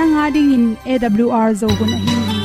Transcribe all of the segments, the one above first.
nanga dingin awr zo gun ahi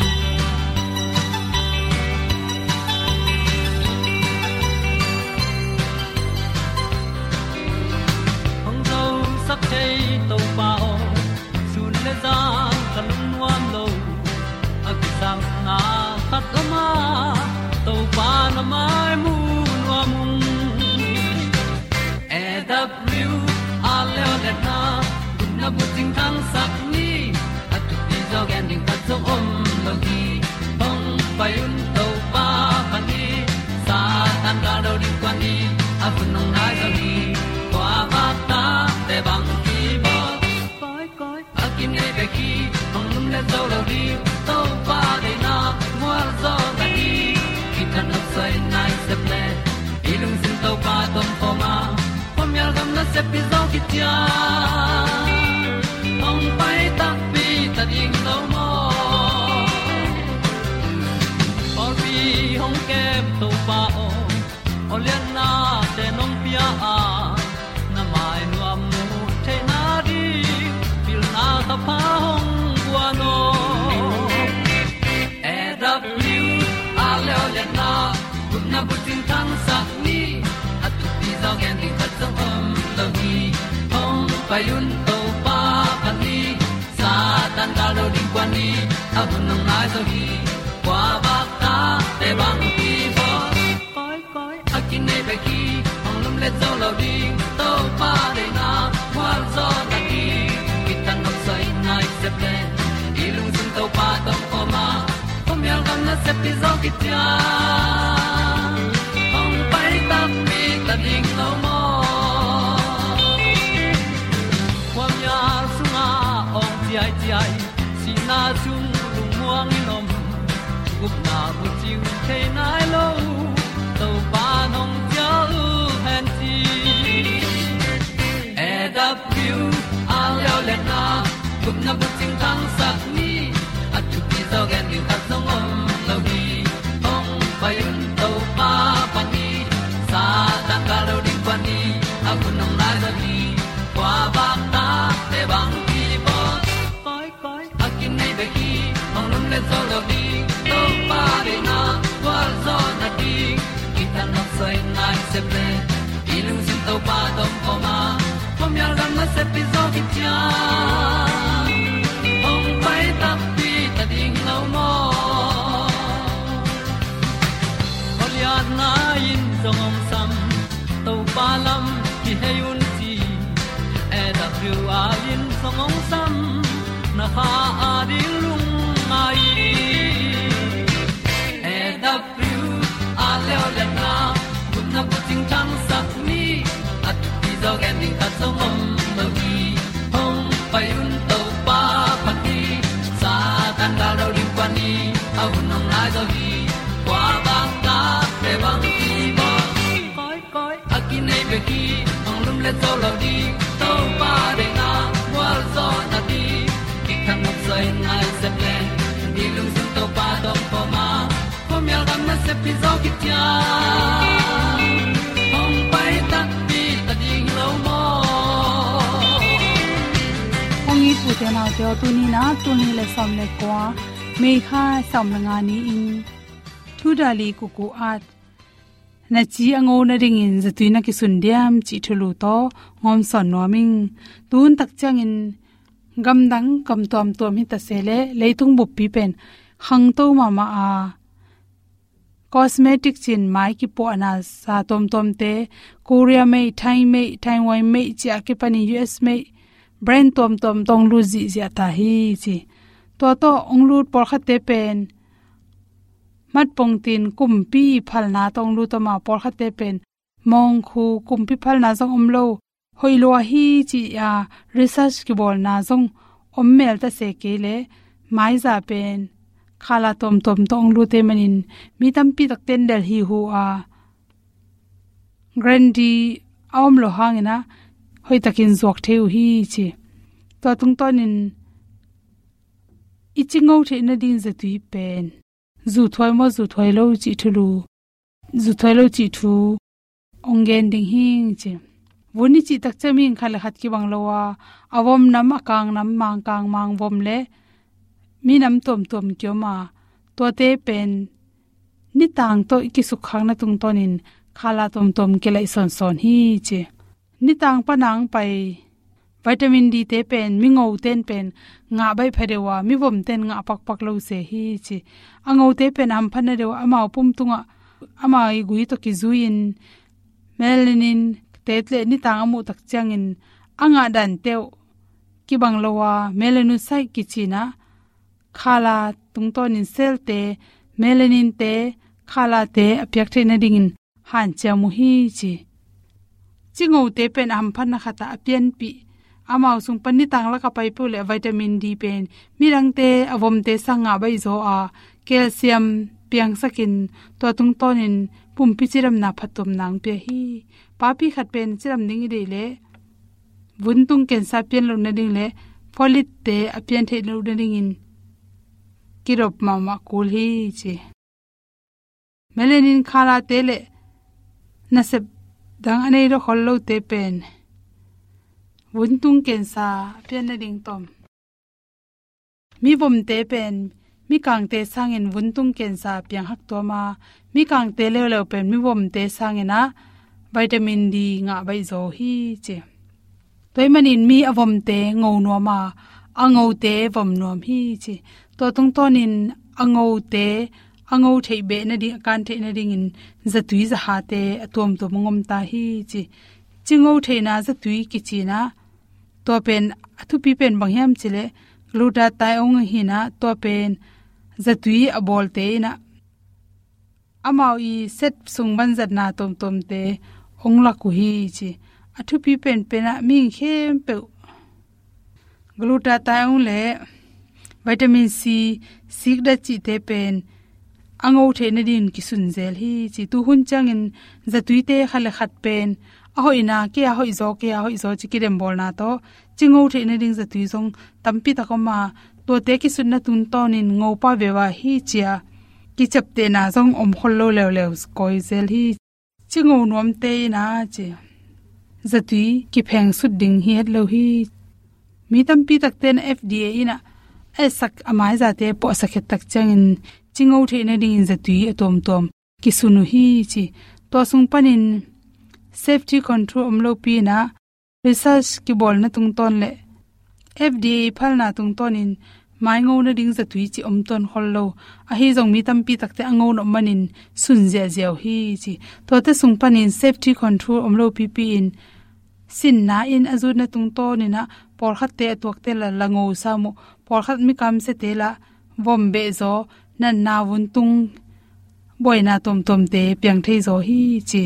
ta na sai nai se ple ilung sin to pa tom pa ma pom yal gam na se pi zo ki tia ong pai ta pi ta ding lo mo bi hong kem to pa o o le na tu ti zo gen di khat zo om lo ni hong pai un to pa pan ni, sa tan da lo ding kwan ni. A bu nang mai so hi kwa ba ta te bang ki bo koi koi a kin nei be ki hong lum le zo lo ding to pa de na kwa zo ta ki. Ki tan nok sai nai se đi ilung sun to pa tom ko ma. Pom yal gam na se pi zo ki ni ta song om lo ni ong pa yun to pa pa ni sa ta ka lo ding pa ni a bu nong lai za ni kwa ba ta te bang ki bo koi koi a kin nei be ki ong lum le zo lo ni to pa de na kwa zo na ti ki ta sai nai se ple le zo lo di to pa de na wa zo na ti ki kan nok sai nai se ple ni lung sun to pa do po ma. Po mi al gam na se pi zo ki tia ong i pu te na te tu ni na tu ni le som le kwa me kha som la nga ni in thu da li ku ku at na chi ango na ring in za tuina ki sun diam chi thulu to ngom son no ming tun tak chang in gam dang kam tom tom hi ta se le leitung bu pi pen hang to ma ma a cosmetic chin mai ki po na sa tom tom te korea me thai me taiwan me cha ke pani us me brain tom tom, tong lu ji ja ta hi chi to to, ong lu por kha te pen. Mat pong tin kum pi phal na tong lu to ma por kha te pen. Mong khu kum pi phal na jong om lo. Hoi lo hi chi ya, research ki bol na jong om mel ta se ke le. Mai za pen. Khala tom tom, tong lu te manin mi tam pi tak ten del hi hu, a. Grandi awm lo hangena hoi takin zok theu hi chi. To tung tonin ichingo the na din za tui pen. Zu thoi mo zu thoi lo chi thulu zu thoi lo chi thu. Ongen ding hing chi. Woni chi tak chaming khal khat ki bang lowa awom nam akang nam mang kang mang vom le. Mi nam tom tom kyo ma. To te pen. Ni tang to ki su khang na tung tonin khala tom tom ke lai son son hi che ni tang pa nang pai vitamin d te pen, mi ngau ten pen, nga bai pharewa, mi vom ten nga pak pak lo se hi chi. Angau te pen am phana rewa ama pum tunga, ama i gui to ki zuin, melanin, tetle ni tang amu tak changin. Anga dan teu ki bang lowa melanu sai ki china khala tung ton in sel te, melanin te, khala te apyak the na dingin. Han cha mu hi chi chingo te pen am phan na khata apian pi. Amao sung pan ni tang la ka pai pu le vitamin d pen. Mirang te, avom te sanga bai zo a. Calcium piang sakin to tung tonin, pum pi chiram na phatum nang pe hi. Pa pi khat pen chiram ning de le. Bun tung ken sa pen lo na ding le. Folit te apian the lo na ding in. Kirop ma ma kul hi che melanin khala te le. Na se dang anei ro khol lo te pen vun tung ken sa pian na ding tom mi bom te pen mi kang te sangin vun tung ken sa piang hak to ma mi kang te le le pen mi bom te sangina vitamin d nga bai zo hi che toy manin mi avom te ngo no ma ango te vom nom hi che to tung tonin ango te ango thei be na ding, kan thei na ding in zatui za ha te atom to mongom ta hi chi. Chingo thei na zatui ki chi na, to pen athu pi pen bang hiam chile. Gluta tai ong hi na, to pen zatui abol te na. Amao i set sung ban zat na tom tom te ong la ku hi chi. Athu pi pen pen a ming khem pe gluta tai ong le vitamin c, sik da chi te pen ango the na din ki sun zel hi, chi tu hun changin zatui te khale khat pen. A hoi na, ke a hoi zo, ke a hoi zo chi kirem bol na to. Chingo the na ding zatui zong tampi ta ko ma, to te ki sun na tun ton in ngo pa ve wa hi chia. Ki chap te na zong om khol lo lew lew koi zel hi. Chingo nom te na che zatui ki pheng sut ding hi het lo hi. Mi tampi tak ten fda ina ai sak amai za te po sakhet tak changin chingo the na ding in zatui atom e tom ki sunu hi chi. To sung panin safety control omlo pi na. Research ki bol na tung ton le. Fda phal na tung ton in. Mai ngo na ding zatui chi om ton hol lo. A hi jong mi tam pi takte nó no manin sun je jeo hi chi. To te sung panin safety control omlo pi pi in. Sin na in azu na tung to ni na por khat te tuak te la lango sa mu por khat mi kam se te la. Vom be zo nan na wun tung. Boina tom tom te piang thei zo hi chi.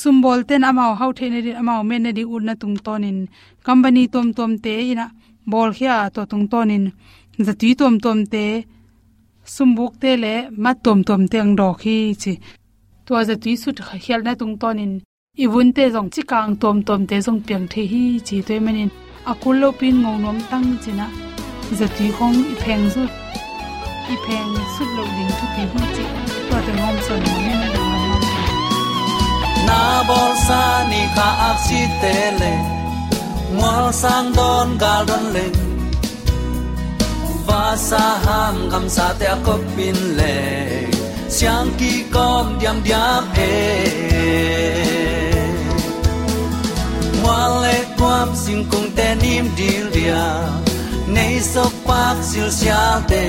Sumbol ten amao hau the ne amao men ne di un na tung tonin. Company tom tom te ina bol khia to tung tonin. Zati tom tom te, sumbuk te le ma tom tom te ang do khi chi. To zati sut khial na tung tonin. Ibun te jong chi kang tom tom te jong piang the hi chi toy manin akul lo pin ngong nom tang china zati hong i pheng zu i pheng sut lo ding thu pi hu chi to te ngom son mo ne na na bol sa ni kha ak si te le ngol sang don gal don le va sa ham gam sa te ko pin le siang ki kom diam diam e ngoan lệ quam xin cùng tên im đi lia nay sốc bạc siêu xa tê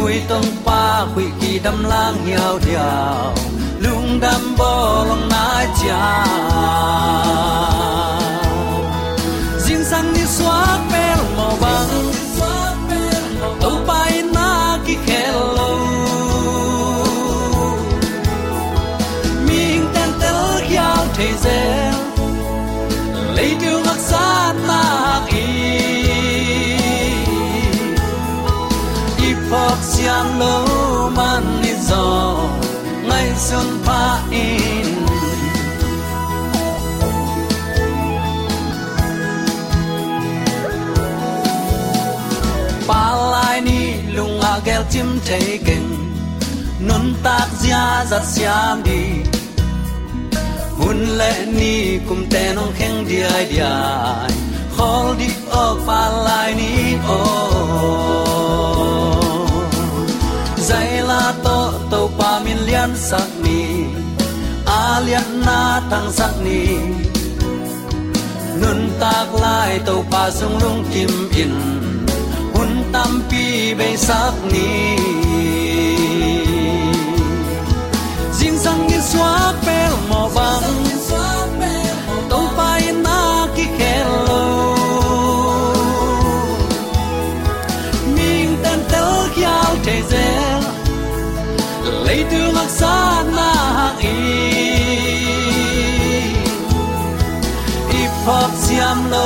mùi tông pa hủy kỳ đâm lang hiao điao lung đâm bò lòng na cha riêng sang đi xóa bè màu vàng tàu bay na kỳ khe lâu mình tên tel hiao thế giới phok lâu lo man ni zo ngai sun pa in. Pa lai ni lunga gel chim thấy kinh nun tak zia za siam đi. Hun lệ ni kum te nong kheng di ai di ai hol di ok pa lai ni lian na tang sak ni. Nun tak lai to pa sung lung kim in. Hun tam pi be sak ni. Jing sang ni swa pel mo bang. To pa in na ki hello ming tan tel kiao te zel lấy tương ngạc xa na i i. phop siam lo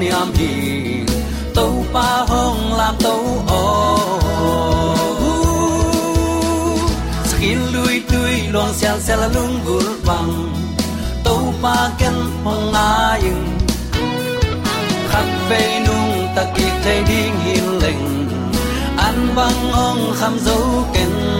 ni am hi to pa hong la to o skin lui tui long xiang xe la lung gul bang to pa ken hong a yin khắc về nung ta ki thay đi hiền leng an băng ong kham dấu ken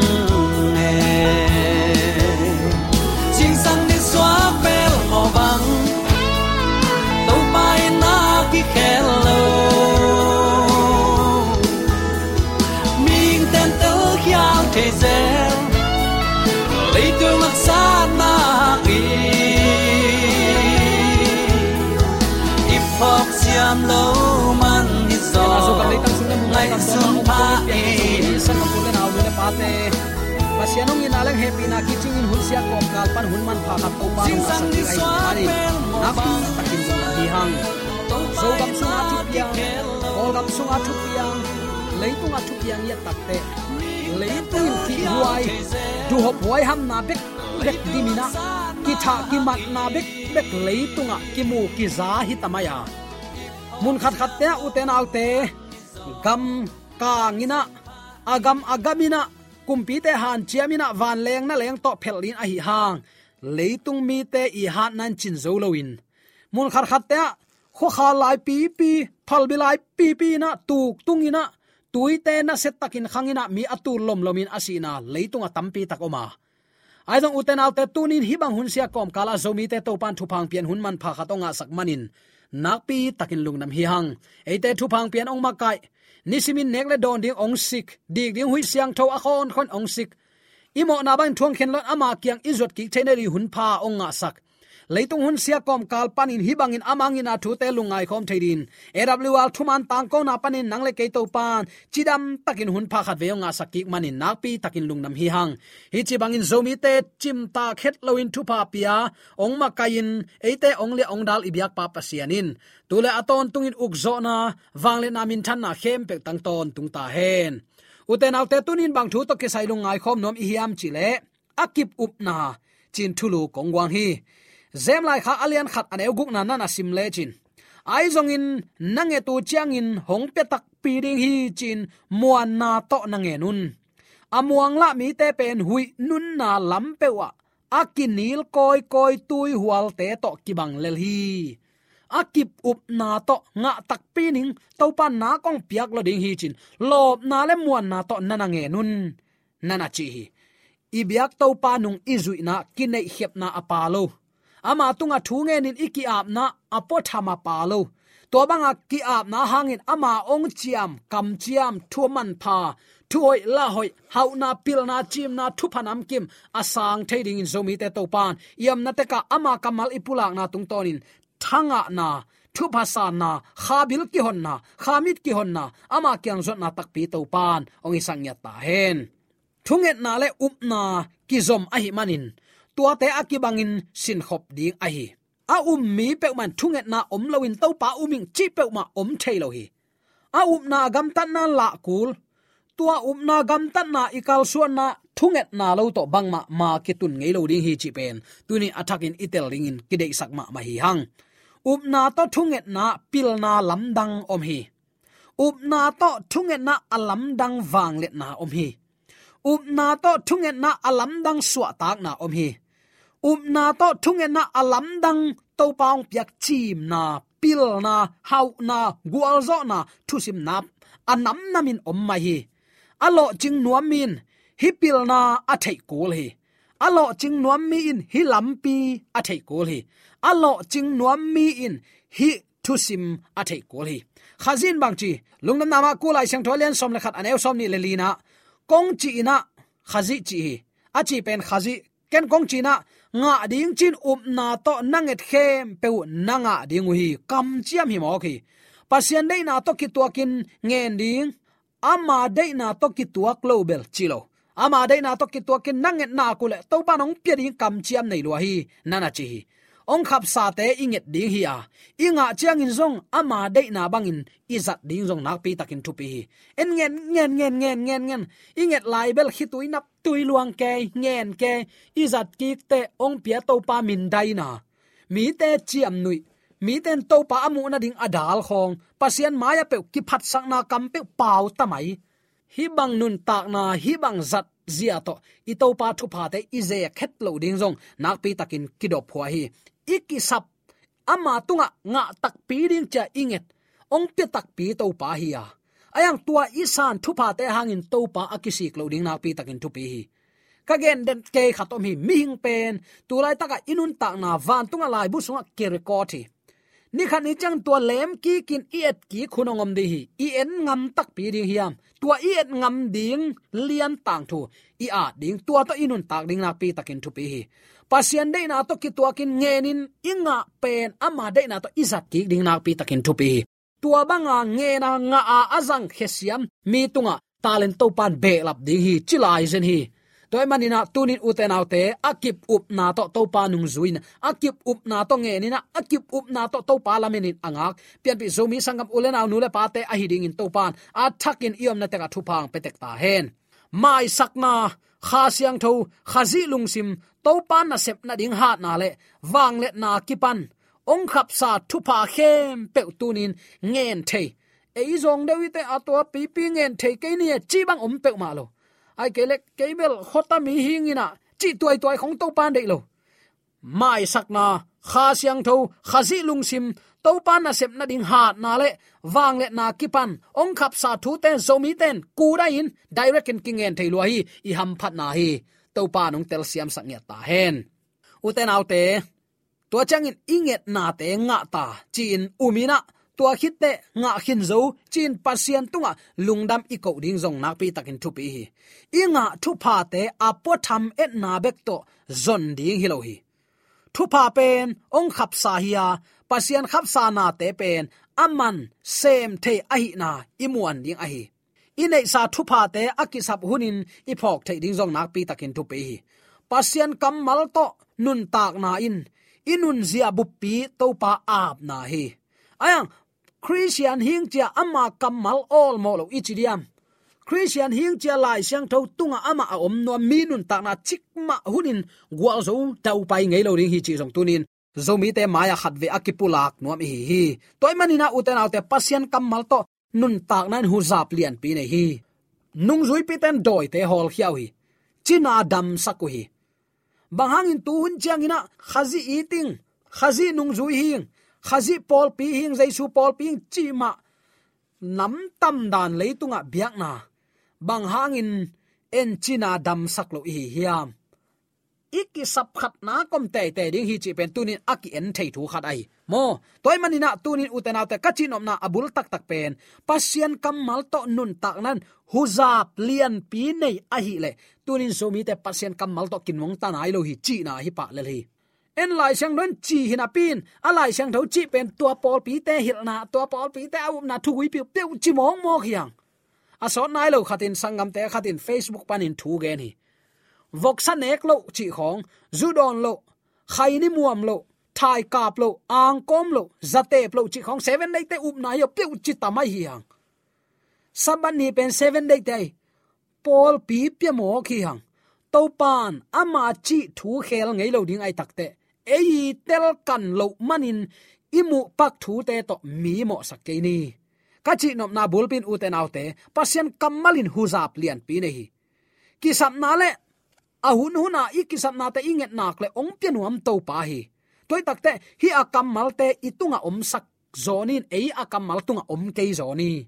ngày pa e sa kam pulen aw le pa pate pasianong in alang happy na kiching in hulsia kom kal pan hun man pha ka to pa Sing sang sa swa ai pel mò na pi bang takin dum di hang so gam sung a thup yang ol gam sung a thup yang leitung a thup yang ya takte leitung in ki huai du hop huai ham na bek bek dimina ki tha ki mat na bek bek leitunga ki mu ki za hi tamaya mun khat khat te uten alte gam ka ngina agam agamina kumpi te han chiamina, van leng na leng to phelin a hi hang. Leitung mi te i han nan chin zo loin mun khar khat te kho kha lai pi pi, phal bi lai pi pi na, tuk tungina tui te na set takin khangina mi atur lom lomin asina leitunga tampi tak oma. Ai dong uten alte tunin hibang hun sia kom, kala zomi te to pan thupang pian hun man pha khatonga sak manin nakpi takin lungnam hi hang. Eite thu phang pian ong makai nisimin nekle don ding ong sik dik ding hui siang tho a khon khon ong sik imo na ban thuang khen lot ama kyang izot ki theneri hun pha ong nga sak leitung hun sia kom kal panin amang amangin a thu te lungai khom theidin awl thuman tang ko na panin nangle ke to pan. Chidam takin hun pha khat veonga sakik manin nakpi takin lungnam hi hang. Hi chi bangin zomi te chim ta khet loin thu pa pia ong ma kain eite ong le ong dal ibyak pa pasianin tule aton tungin ukzo na wangle namin than na khem pe tang ton tung ta hen. Uten alte tunin bang thu to ke sai lungai khom nom i hiam chile akip up na, chin thulu kongwang hi. Zem lai kha alian khat an euguk na na sim le chin ai zong in nange tu chiang in hong pe tak pi ding hi chin muan na to nange nun amuang la mi te pen hui nun na lam pe wa akinil koi koi tui hual te to kibang lel hi akip up na to nga tak pining to pa na kong piak lo ding hi chin lop na le muan na to nana nge nun nana chi hi ibiak to pa nung izui na kinai hepna apalo ama tunga thunge nin iki ap na apo thama palo to banga ki ap na hangin ama ong chiam, kam chiam thu man pha. Thu hoi la hoi, hau na pil na chim na thu phanam kim, asang thading in zomi te to pan yam na te ka ama kamal ipulak na tung tonin. Thanga na thu phasa na, khabil ki hon na, khamit ki hon na, ama kyang zot na tak pi to pan ong isang ya ta hen. Thunget na le up na ki zom manin tua te akibangin sin khop ding a hi. A um mi pe man thunget na om loin to pa uming chi pe ma om thailo hi. A um na gam tan na la kul. Tua um na gam tan na ikal suan na thunget na lo to bang ma ki tun ngei lo ding hi chi pen. Tuni attacking itel ringin kidei sak ma hi hang. Up na to thunget na pil na lamdang om hi. Up na to thunget na alamdang wang let na om hi. Up na to thunget na alamdang suwa tak na om hi up na to thunget na alamdang to paung piak chim na, pil na, hau na gwal zo na, thusim nap, anam namin om mai hi. Alo ching nuam min hi pil na a thei kul hi. Alo ching nuam mi in, hi lampi a thei kul hi. Alo ching nuam mi in, hi thu sim a thei kul hi. Khazin bang chi lungnam nama kulai sang tholian som le khat anew som ni le lina kong chi na khazi chi hi. A chi pen khazi ken kong chi na nga ding chin up na to nanget khem pe nanga ding hi kam chiam hi mo khi. Pasien dei na to ki tuakin ngen ding. Ama dei na to ki tuak global chilo. Ama dei na to ki tuakin nanget na kule. To pa nong pia ding kam chiam nei lo hi. Nana chi ong khap sa te inget ding hi à. a inga chiang in zong ama de na bangin izat ding zong nak pi takin thu pi en ngen ngen ngen ngen ngen ngen inget lai bel khi tui nap tui luang ke ngen ke izat ki te ong pia to pa min dai na mi te chiam nui mi ten to pa amu na ding adal khong. Pasien maya pe ki phat sang na kam pe pau tamai hi bang nun tak na hi bang zat zia to. I to pa thu pa te i ze khet lo ding jong nak pi takin kidop phwa hi ikisap ama tunga nga tak pi ding cha inget. Ong te tak pi to pa hi ya. Ayang tua isan thu pa te hangin to pa akisi clothing na pi takin thu pi hi kagen den ke khatom hi ming pen. Tulai taka inun tak na van tunga lai bu sunga kirekoti ni khan ni chang tua lem ki kin iet ki khunongom di hi. I en ngam tak pi ding hiam. Tua iet ngam ding lian tang thu. I a ding tua to inun tak ding na pi takin thu pi hi pasian de na to ki tua kin ngenin, inga pen ama de na to izat ki ding na pi takin thu pi tua banga nge na nga a azang khesiam, mi tunga talent to pan be lap ding hi, chilai zen hi. Toy manina tunin uten autte akip up na to to panung zuin, akip up na to nge ni na akip up na to to pa angak. Pian pi zomi sangam ulen aw nule pate a hiding in to pan a thakin iom na teka thu petek ta hen. Mai sakna kha siang tho khazi lungsim to pan na sep na ding hat na le, wang le na kipan ong khap sa thu pa khem pe tunin ngen the ei zong de wi te atwa pi pi ngen the ke ni e chi bang om pe ma lo. Ai ke le ke bel khota mi hingina chi tuai tuai khong to pan de lo. Mai sakna kha siang tho khazi lungsim to pan na sep na ding ha na le wang le na kipan ong khap sa thu ten zomi ten ku da in direct in kingen thei lo hi i ham phat na hi to pa nong tel siam sak nya ta hen uten autte to changin inget na te nga ta chin umina, tua khit te nga khin zo chin pasien tunga, lungdam i ko ding zong nak pi takin thu pi hi i nga thu pha te apo tham et na bek to zon ding hilo hi thu pha pen ong khap sa hiya pasian khap sa na te pen. Aman sem the ahi na imuan ding ahi. Inei sa thu pha te akisap hunin iphok the ding jong nak pi takin thu pe hi. Pasien kamal to nun tak na in. Inun zia buppi to pa ap na hi. Ayang, christian hing chia ama kamal all mo lo ichidiam christian hing chia lai siang tho tunga ama a om no minun ta na chikma hunin gwal zo tau pai ngei lo ring hi chi jong tunin zomi te maya khat ve akipulak nuam hi hi. Toy manina uten autte pasien kamal to nun tak nan hu zap lian pi ne hi. Nung zui pi ten doi te hol khiau hi. China dam saku hi. Bang in tu hun chiang ina, khazi eating khazi nung zui hing, khazi pol pi hing, jaisu pol pi hing, chi ma. Nam tam dan leitunga biak na. Bang hangin en china dam saklo hi hiam iki sap khat na kom te te ding hi chi pen à tunin aki en thei thu khat ai mo toy manina tunin utena te kachin omna abul tak tak pen pasien kamal to nun tak nan huzap lian pi nei a hi le tunin so mi te pasien kamal to kinwong ta nai lo hi chi na hi pa le hi en lai sang don chi hina pin, a lai sang tho chi pen tua pol pi te hil na tua pol pi te au na thu wi pi pe chi mong mo khiang a so nai lo khatin sangam te khatin facebook panin thu ge ni vok san lo, chi khong. Zudon lo. Khaini muam lo. Thai kap lo. Ang kom lo. Zate lo, chi khong. Seven day te up na yo pe chi tamai hi hang. Saban ni pen seven day te. Pol pi pe mo khi hang. To pan ama chi thu khel ngei lo ding ai takte ei tel kan lo manin, imu pak thu te to mi mo sakke ni. Ka chi nom na bulpin uten autte pasien kamalin huzap lian pi nei ki sap na le a hun huna ikisap na te inget nak le ong pianuam to pa hi. Toy takte hi akam malte itunga om sak zonin ei akam mal tunga om ke zoni.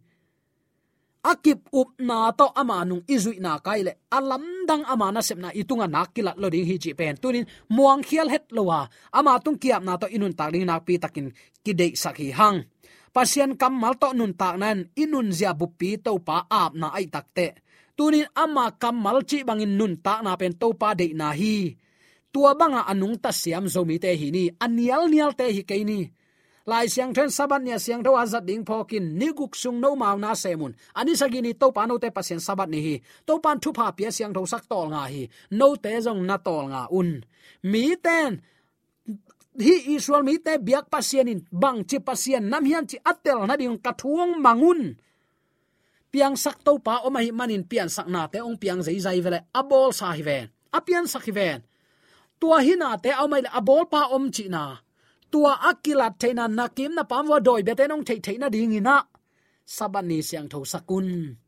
Akip up na to ama nung izui na kaile alam dang ama na sepna itunga nakilat lo ding hi chi pen. Tunin, muang khial het lowa ama tung kiap na to inun ta ding na pi takin kidei sakhi hang. Pasian kam mal to nun tak nan inun zia bupi to pa ap na ai takte tunin ama kamal chi bangin nun ta na pen to pa de na hi. Tua banga anung ta siam zomi te hi ni anial nial te hi ke ni. Lai siang then sabat nya siang tho azat ding phokin niguk sung no mau na semun ani sagini to pa no te pasien sabat ni hi. To pan thu pha pia siang tho sak tol nga hi. No te jong na tol nga un. Mi ten, hi israel mi te biak pasien in bang chi pasien nam hian chi atel na ding kathuang mangun piang sak to pa o mai manin pian sak na te ong piang zai zai vele abol sa hi ven. Apian sak hi ven. Tua hina te o mai abol pa om chi na. Tua akila theina nakim na pam wa doi bete nong thei thei na ding ina sabani siang tho sakun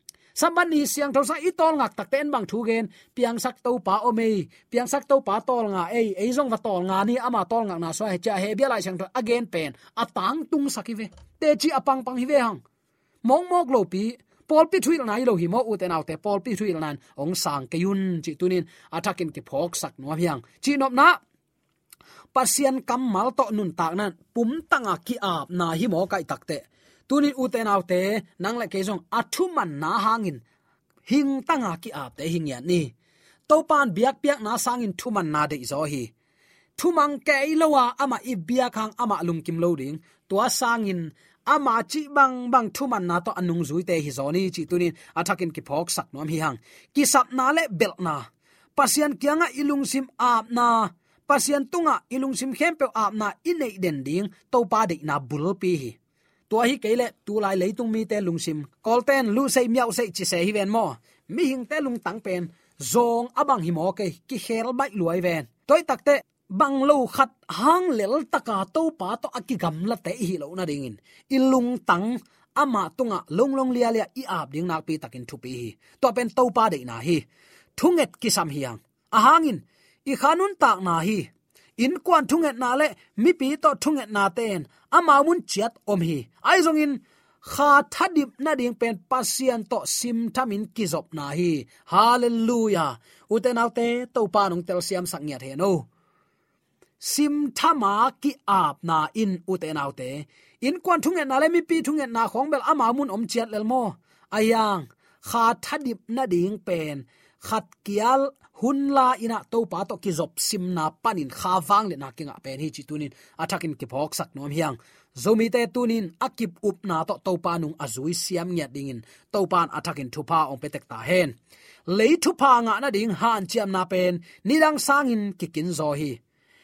sabani siang tho sa itol ngak tak ten bang thu gen. Piang sak to pa o piang sak to pa tol nga ei ei jong va tol nga ni, ama tol ngak na so he cha he bia lai siang tho again pen. Atang tung sakive te chi apang pang hi ve hang. Mong mok lo pi pol pi thuil nai lo hi mo u te nau te pol pi thuil nan ong sang ke yun, chi tunin. Atakin ki phok sak no hiang. Chi nop na pasian kam mal to nun tak nan. Pum tanga ki ap na hi mo kai takte tunin u te nau te nang la ke jong athu man na hangin. Hing tanga ki ap te hing ya ni. To pan biak piak na sangin thu man na de zo hi. Thu mang ke lowa ama i biak hang ama lung kim lo ding tua sangin ama chi bang bang thuman na to anung zui te hi zoni chi tunin athakin ki phok sak nom hi hang. Ki sap na le bel na. Pasian kyanga ilung sim ap na. Pasian tunga ilung sim khem pe ap na inei den ding. To pa de na bul pi hi. To hi kele tu lai leitung mi te lung sim. Kol ten lu sei miao sei chi se hi ven mo. Mi hing te lung tang pen. Zong abang hi mo ke ki khel bai luai ven. Toy takte bang lo khat hang lel taka to pa to akigam la te hi lo na dingin ilung tang ama tunga long long lia lia i ap ding nak pi takin thu pi to pen to pa de na hi. Thunget ki sam hiang. A hangin i khanun tak na hi. In kwan thunget na le, mi pi to thunget na ten ama mun chiat om hi. Ai zong in, kha thadip na ding pen pasian to sim thamin kizop na hi. Hallelujah. Uten autte to pa nong tel siam sang nya the no sim thama ki ap na in uten autte in kwan thung na le mi pi thung na khong bel ama mun om chet lel mo. Ayang, kha thadip na ding pen. Khat kial hun la ina to pa to ki zop sim na panin. Kha wang le na kinga pen hi chi tunin. Athakin ki phok sak nom hiang. Zomi te tunin, akip up na to to pa nung azui siam nya dingin to pan athakin thupa ong petek ta hen. Le thupa nga na ding han chiam na pen. Nidang sangin kikin zo hi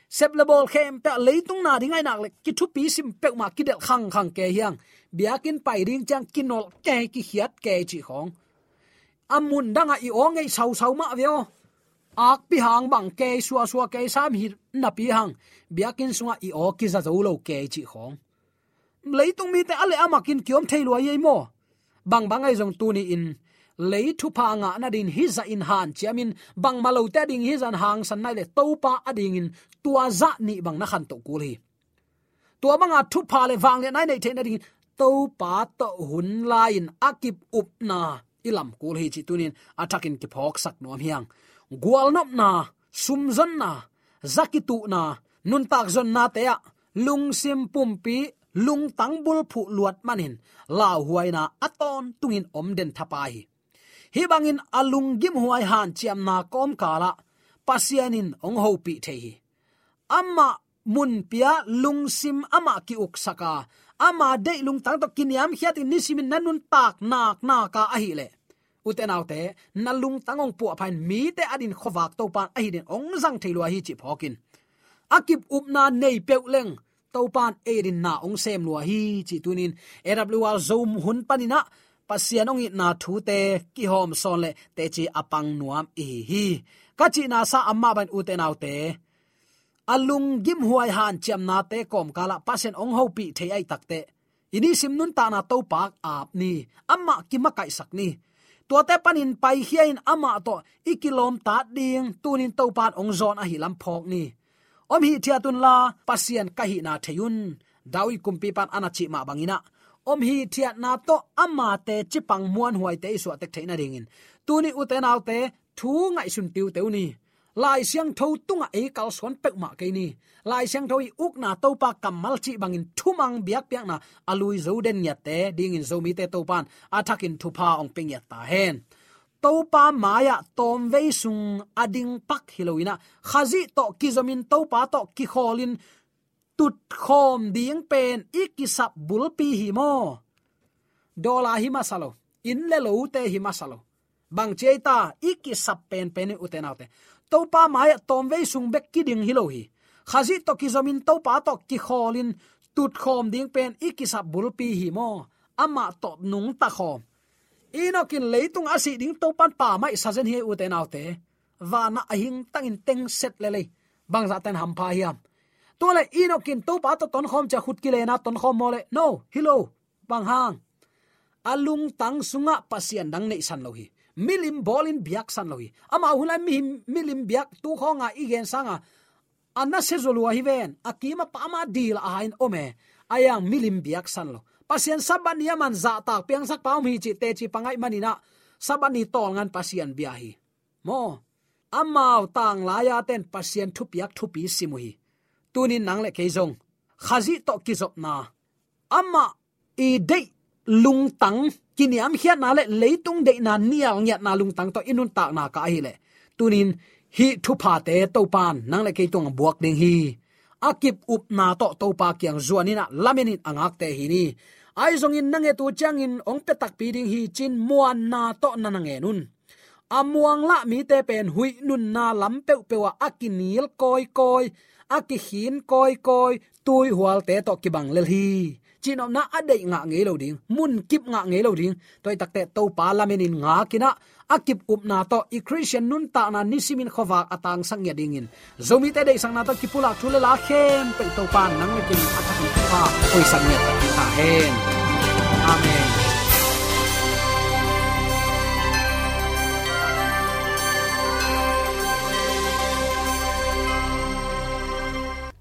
sep le bol khem pe leitung na dingai nak le ki thu pi sim pe ma ki del khang khang ke hiang. Biakin pai ring chang kinol ke ki hiat ke chi khong. Amun danga i ong ei sau sau ma veo. Ak pi hang bang ke suwa suwa ke sam hi na pi hang. Biakin suwa i o ki za zo lo ke chi khong. Leitung mi te ale amakin kiom thailo ye mo. Bang bang ai jong tu ni in lấy thu pa nga na din hi za in han chiamin bang malo te ding hi zan hang san nai le to pa ading in tua za ni bang na khan to kul hi tua banga thu pa le wang le nai nei the na ding to pa to hun lain akip up na ilam kul hi chi tunin atakin ki phok sak nom hiang. Gwal nop na, sum zon na zakitu na, nun tak zon na te lung sim pumpi lung tang bul phu luat manin. La huaina aton tungin om den thapai hi bangin alung gim huai han chiam na kom kala. Pasianin ong ho pi the hi. Amma mun pia lung sim ama ki uk saka. Ama de lung tang to kiniam hiat in nisimin nanun tak nak na ka ahi le. Uten autte nalung tangong pu phain mi te adin khowak to pan ahi den ong jang thailwa hi chi phokin akip upna nei peuleng topan erin na ong sem lua hi chi tunin. Awl zoom hun panina pasian ong na thu te, ki hom son le, te chi apang nuam i hi. Ka chi na sa amma ban u te nau te, alung gim huai han cham na te kom kala pasen ong ho pi the ai takte ini sim nun ta na to pak ap ni amma ki ma kai sak ni. Tua te panin pai hiain ama to ikilom ta ding, tunin to pat ong zon a hi lam phok ni. Om hi thia tun la pasian ka hi na theyun dawi kumpi pan anachi ma bangina om hi thiat na to ama te chipang muan huai te isu tek theina ringin. Tuni uten autte thu ngai sun tiu ni. Lai siang tho tunga e kal son pek ma ke ni. Lai siang tho i uk na to pa kamal chi bangin thumang biak piak na alui zo den ya te ding in zo mi te to pan athakin thu pa ong ping ya ta hen. To pa maya tom ve sung ading pak hiloina khazi to kizomin to pa to ki kholin tut khom ding pen ikisap bulpi himo dola hi masalo in le lo te bang cheita ikisap pen pen utenaute to pa mai tom ve sung bek ki ding hilo hi khazi to ki zomin to pa to ki kholin tut khom ding pen ikisap bulpi himo ama to nung ta khom inokin leitung asi ding to pan pa mai sazen hi u te naute ahing tangin teng set le le bang za dạ ten ham pa hiam to le inokin to pa to ton khom cha khut ki le na ton khom mo le. No, hello, bang hang. Alung tang sunga pasian dang nei san lo hi. Milim bolin biak san loi ama hulai mi, milim biak tu khonga igen sanga anna se zolua hi ven. Akima pama dil a hain ome ayang milim biak san lo. Pasien saban yaman za tak piang sak paum hi chi te chi pangai manina sabani tol ngan pasien biahi mo. Amau tang laya ten pasien thu piak thu pi simui tunin nang le keizong. Khazi to kizop na. Amma i dei lung tang. Kiniam hiat na le leitung de na nial nyat na lung tang to inun tak na ka hi le tunin hi thu pha te to pan nang le keitong buak ding hi. Akip up na to to pa kyang zuanina laminin angak te hi ni. Ai zong in nange tu chang in ong pe tak pi ding hi chin muan na to na nange nun amuang la mi te pen hui nun na lam pe pe wa akinil koi koi, akihin koi koi, tui hual te to ki bang lel hi. Chinom na ade nga nge lo ding, mun kip nga nge lo ding toy takte to parliament in nga kina akip up na to i christian nun ta na nisimin khowa atang sang ya dingin zomi te de sang na to kipula thule la khem pe to pan nang ne kin athaki pa oi sang ya ta hen.